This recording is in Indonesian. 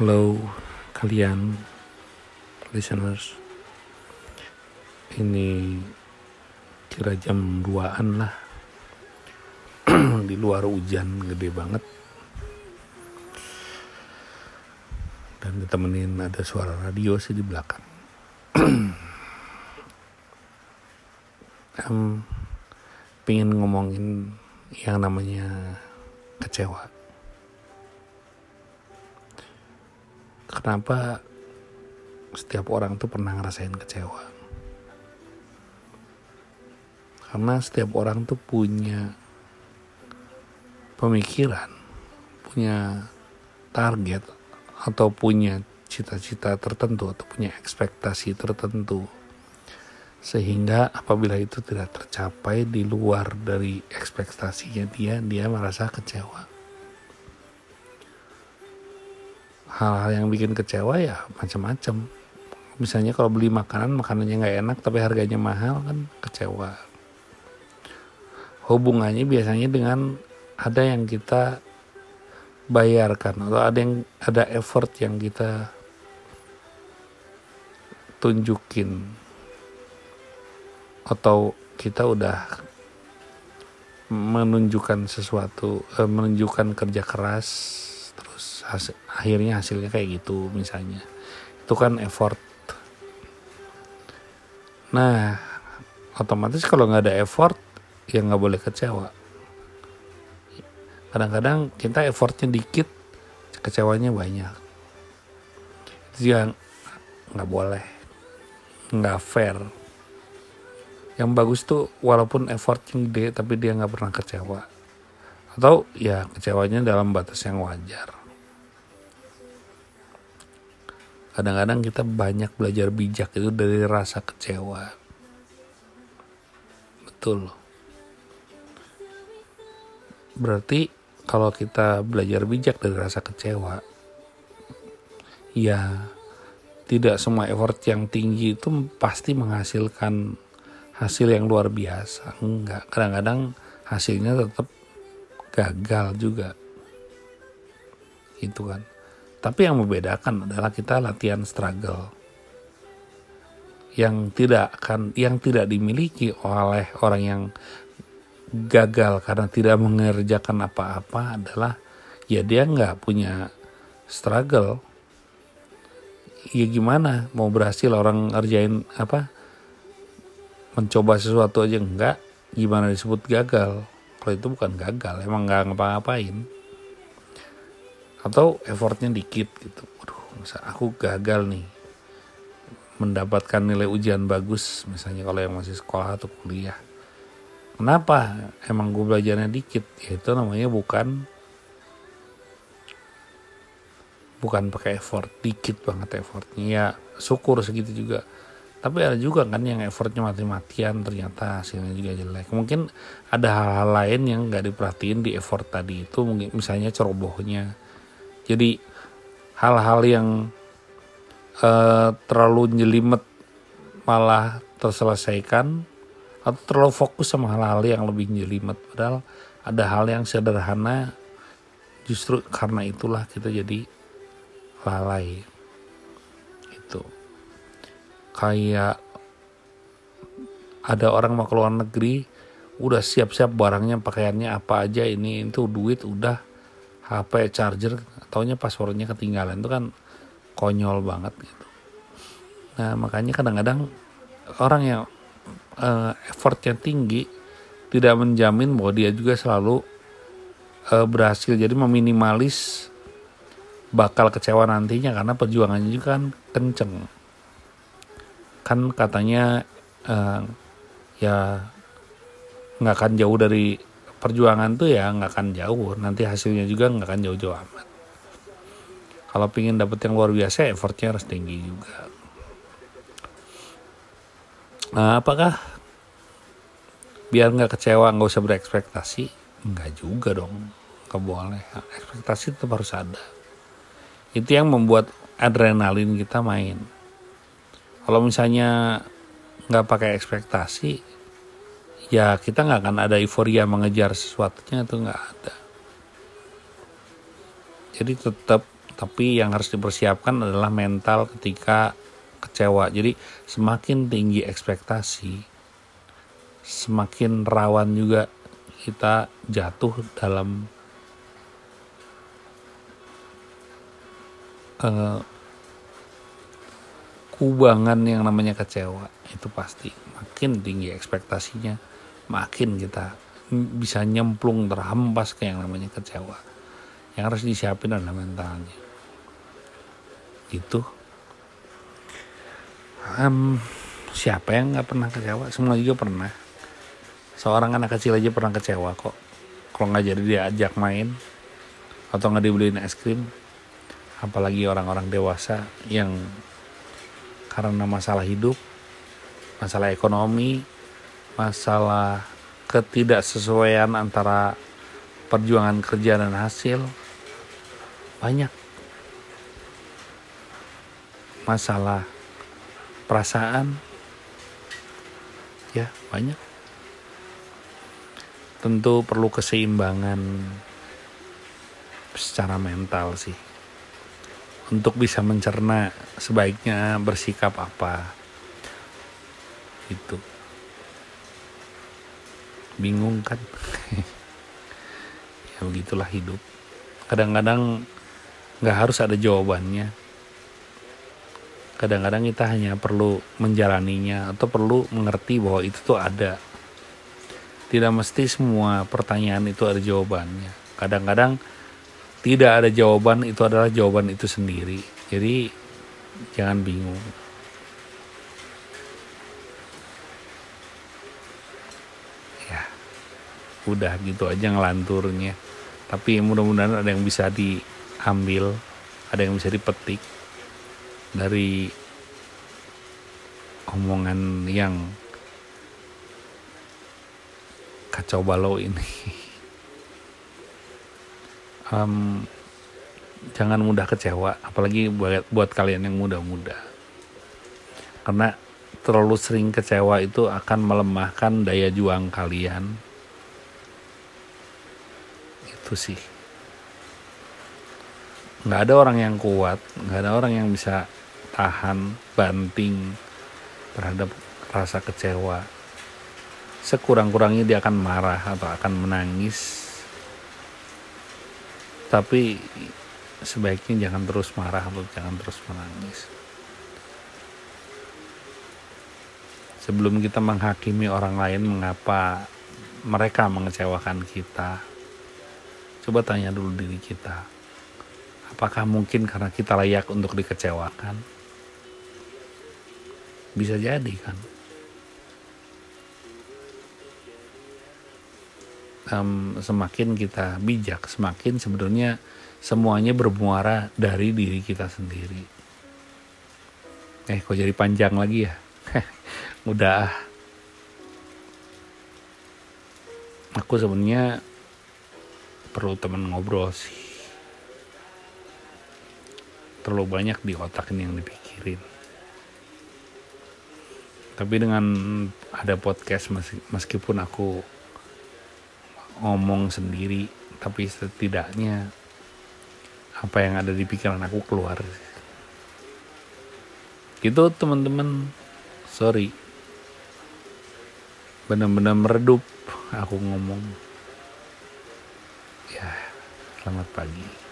Halo kalian listeners. Ini kira jam 2an lah. Di luar hujan gede banget. Dan ditemenin ada suara radio sih di belakang. Um, Pengen ngomongin yang namanya kecewa kenapa setiap orang tuh pernah ngerasain kecewa? Karena setiap orang tuh punya pemikiran punya target atau punya cita-cita tertentu atau punya ekspektasi tertentu. Sehingga apabila itu tidak tercapai di luar dari ekspektasinya dia dia merasa kecewa hal-hal yang bikin kecewa ya macam-macam. Misalnya kalau beli makanan makanannya nggak enak tapi harganya mahal kan kecewa. Hubungannya biasanya dengan ada yang kita bayarkan atau ada yang ada effort yang kita tunjukin. Atau kita udah menunjukkan sesuatu eh, menunjukkan kerja keras hasil, akhirnya hasilnya kayak gitu misalnya. Itu kan effort. Nah otomatis kalau nggak ada effort ya nggak boleh kecewa. Kadang-kadang kita effortnya dikit kecewanya banyak. Itu yang nggak boleh nggak fair. Yang bagus tuh walaupun effortnya gede tapi dia nggak pernah kecewa. Atau ya kecewanya dalam batas yang wajar kadang-kadang kita banyak belajar bijak itu dari rasa kecewa. Betul. Berarti kalau kita belajar bijak dari rasa kecewa ya tidak semua effort yang tinggi itu pasti menghasilkan hasil yang luar biasa. Enggak. Kadang-kadang hasilnya tetap gagal juga. Gitu kan tapi yang membedakan adalah kita latihan struggle. Yang tidak akan yang tidak dimiliki oleh orang yang gagal karena tidak mengerjakan apa-apa adalah ya dia nggak punya struggle. Ya gimana? Mau berhasil orang ngerjain apa? Mencoba sesuatu aja enggak gimana disebut gagal? Kalau itu bukan gagal emang nggak ngapa-ngapain atau effortnya dikit gitu. Waduh, masa aku gagal nih. Mendapatkan nilai ujian bagus misalnya kalau yang masih sekolah atau kuliah. Kenapa? Emang gue belajarnya dikit. Ya itu namanya bukan bukan pakai effort. Dikit banget effortnya. Ya syukur segitu juga. Tapi ada juga kan yang effortnya mati-matian ternyata hasilnya juga jelek. Mungkin ada hal-hal lain yang nggak diperhatiin di effort tadi itu. Mungkin misalnya cerobohnya jadi hal-hal yang uh, terlalu jelimet malah terselesaikan atau terlalu fokus sama hal-hal yang lebih jelimet padahal ada hal yang sederhana justru karena itulah kita jadi lalai. Itu. Kayak ada orang mau keluar negeri udah siap-siap barangnya pakaiannya apa aja ini itu duit udah HP charger taunya passwordnya ketinggalan itu kan konyol banget gitu. Nah makanya kadang-kadang orang yang uh, effortnya tinggi tidak menjamin bahwa dia juga selalu uh, berhasil. Jadi meminimalis bakal kecewa nantinya karena perjuangannya juga kan kenceng. Kan katanya uh, ya nggak akan jauh dari perjuangan tuh ya nggak akan jauh. Nanti hasilnya juga nggak akan jauh-jauh amat kalau pingin dapet yang luar biasa effortnya harus tinggi juga. Nah apakah biar nggak kecewa nggak usah berekspektasi? Nggak juga dong nggak boleh. Ekspektasi tetap harus ada. Itu yang membuat adrenalin kita main. Kalau misalnya nggak pakai ekspektasi ya kita nggak akan ada euforia mengejar sesuatunya itu nggak ada. Jadi tetap tapi yang harus dipersiapkan adalah mental ketika kecewa. Jadi semakin tinggi ekspektasi semakin rawan juga kita jatuh dalam uh, kubangan yang namanya kecewa. Itu pasti. Makin tinggi ekspektasinya makin kita bisa nyemplung terhempas ke yang namanya kecewa. Yang harus disiapin adalah mentalnya itu? Um, siapa yang nggak pernah kecewa? Semua juga pernah. Seorang anak kecil aja pernah kecewa kok. Kalau nggak jadi diajak main atau nggak dibeliin es krim apalagi orang-orang dewasa yang karena masalah hidup masalah ekonomi masalah ketidaksesuaian antara perjuangan kerja dan hasil banyak masalah perasaan ya banyak. Tentu perlu keseimbangan secara mental sih. Untuk bisa mencerna sebaiknya bersikap apa itu bingung kan? Ya begitulah hidup. Kadang-kadang nggak harus ada jawabannya kadang-kadang kita hanya perlu menjalaninya atau perlu mengerti bahwa itu tuh ada. Tidak mesti semua pertanyaan itu ada jawabannya. Kadang-kadang tidak ada jawaban itu adalah jawaban itu sendiri. Jadi jangan bingung. Ya udah gitu aja ngelanturnya. Tapi mudah-mudahan ada yang bisa diambil ada yang bisa dipetik dari omongan yang kacau balau ini. Um, jangan mudah kecewa apalagi buat buat kalian yang muda-muda. Karena terlalu sering kecewa itu akan melemahkan daya juang kalian. Itu sih. Nggak ada orang yang kuat nggak ada orang yang bisa tahan banting terhadap rasa kecewa. Sekurang-kurangnya dia akan marah atau akan menangis. Tapi sebaiknya jangan terus marah atau jangan terus menangis. Sebelum kita menghakimi orang lain mengapa mereka mengecewakan kita? Coba tanya dulu diri kita. Apakah mungkin karena kita layak untuk dikecewakan bisa jadi kan? Um, semakin kita bijak semakin sebenarnya semuanya bermuara dari diri kita sendiri. Eh kok jadi panjang lagi ya? Udah aku sebenarnya perlu teman ngobrol sih. Terlalu banyak di otak ini yang dipikirin tapi dengan ada podcast meskipun aku ngomong sendiri tapi setidaknya apa yang ada di pikiran aku keluar. Gitu teman-teman. Sorry. Benar-benar meredup aku ngomong. Ya selamat pagi